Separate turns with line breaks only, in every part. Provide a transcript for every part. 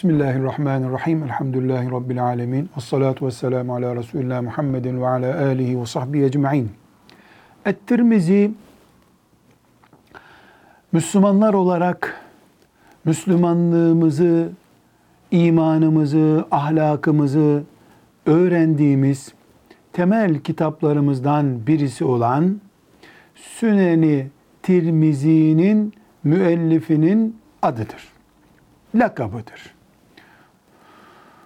Bismillahirrahmanirrahim. Elhamdülillahi Rabbil alemin. Ve salatu ve selamu ala Resulullah Muhammedin ve ala alihi ve sahbihi ecma'in. Et-Tirmizi Müslümanlar olarak Müslümanlığımızı, imanımızı, ahlakımızı öğrendiğimiz temel kitaplarımızdan birisi olan Süneni Tirmizi'nin müellifinin adıdır. Lakabıdır.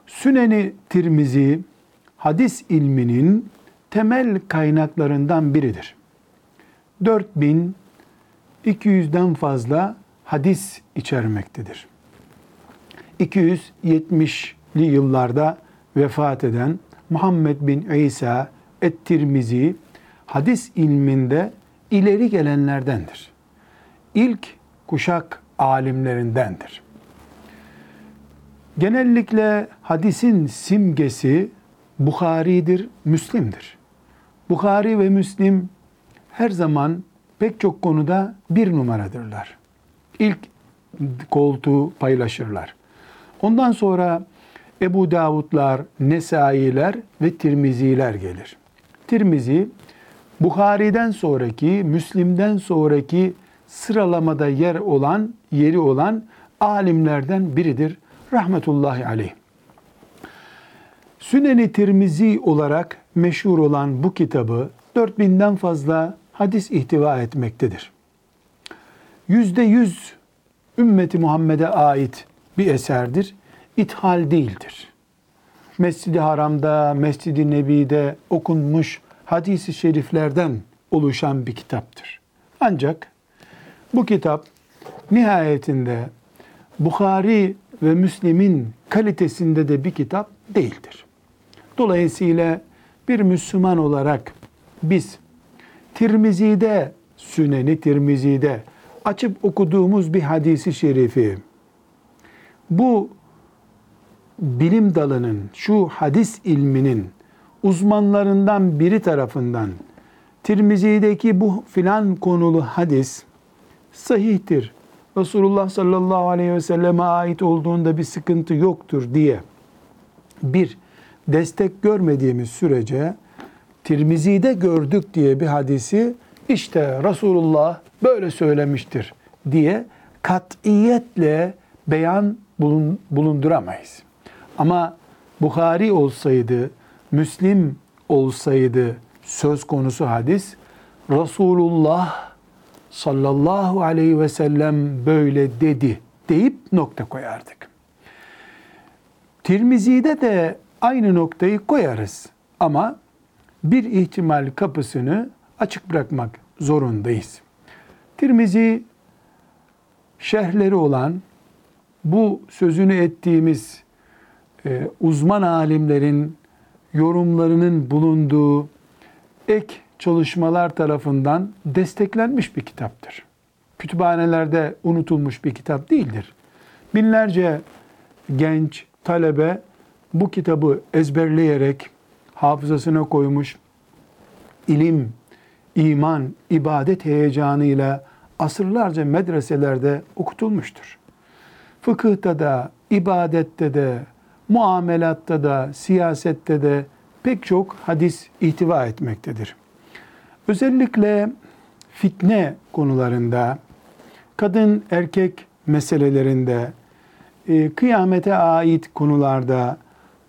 Süneni Tirmizi hadis ilminin temel kaynaklarından biridir. 4200'den fazla hadis içermektedir. 270'li yıllarda vefat eden Muhammed bin İsa et-Tirmizi hadis ilminde ileri gelenlerdendir. İlk kuşak alimlerindendir. Genellikle hadisin simgesi Bukhari'dir, Müslim'dir. Bukhari ve Müslim her zaman pek çok konuda bir numaradırlar. İlk koltuğu paylaşırlar. Ondan sonra Ebu Davudlar, Nesailer ve Tirmiziler gelir. Tirmizi, Bukhari'den sonraki, Müslim'den sonraki sıralamada yer olan, yeri olan alimlerden biridir. Rahmetullahi aleyh. Süneni Tirmizi olarak meşhur olan bu kitabı 4000'den fazla hadis ihtiva etmektedir. Yüzde yüz ümmeti Muhammed'e ait bir eserdir. İthal değildir. Mescid-i Haram'da, Mescid-i Nebi'de okunmuş hadisi şeriflerden oluşan bir kitaptır. Ancak bu kitap nihayetinde Bukhari ve Müslim'in kalitesinde de bir kitap değildir. Dolayısıyla bir Müslüman olarak biz Tirmizi'de, Süneni Tirmizi'de açıp okuduğumuz bir hadisi şerifi bu bilim dalının, şu hadis ilminin uzmanlarından biri tarafından Tirmizi'deki bu filan konulu hadis sahihtir. Resulullah sallallahu aleyhi ve selleme ait olduğunda bir sıkıntı yoktur diye bir destek görmediğimiz sürece Tirmizi'de gördük diye bir hadisi işte Resulullah böyle söylemiştir diye katiyetle beyan bulunduramayız. Ama Bukhari olsaydı, Müslim olsaydı söz konusu hadis Resulullah sallallahu aleyhi ve sellem böyle dedi deyip nokta koyardık. Tirmizi'de de aynı noktayı koyarız ama bir ihtimal kapısını açık bırakmak zorundayız. Tirmizi şerhleri olan bu sözünü ettiğimiz e, uzman alimlerin yorumlarının bulunduğu ek çalışmalar tarafından desteklenmiş bir kitaptır. Kütüphanelerde unutulmuş bir kitap değildir. Binlerce genç talebe bu kitabı ezberleyerek hafızasına koymuş, ilim, iman, ibadet heyecanıyla asırlarca medreselerde okutulmuştur. Fıkıhta da, ibadette de, muamelatta da, siyasette de pek çok hadis ihtiva etmektedir. Özellikle fitne konularında, kadın erkek meselelerinde, e, kıyamete ait konularda,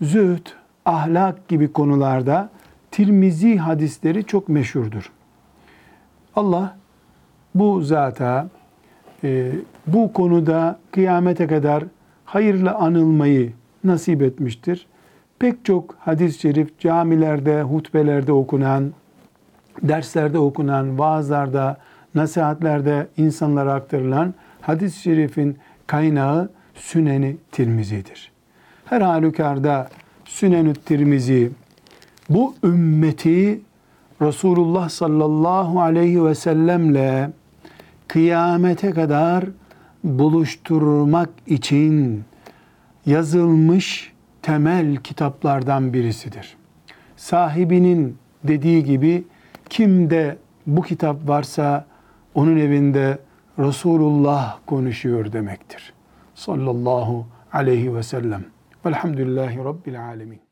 zühd, ahlak gibi konularda Tirmizi hadisleri çok meşhurdur. Allah bu zata e, bu konuda kıyamete kadar hayırlı anılmayı nasip etmiştir. Pek çok hadis-i şerif camilerde, hutbelerde okunan, derslerde okunan, vaazlarda, nasihatlerde insanlara aktarılan hadis-i şerifin kaynağı Süneni Tirmizi'dir. Her halükarda Sünenü Tirmizi bu ümmeti Resulullah sallallahu aleyhi ve sellemle kıyamete kadar buluşturmak için yazılmış temel kitaplardan birisidir. Sahibinin dediği gibi kimde bu kitap varsa onun evinde Resulullah konuşuyor demektir. Sallallahu aleyhi ve sellem. Velhamdülillahi Rabbil alemin.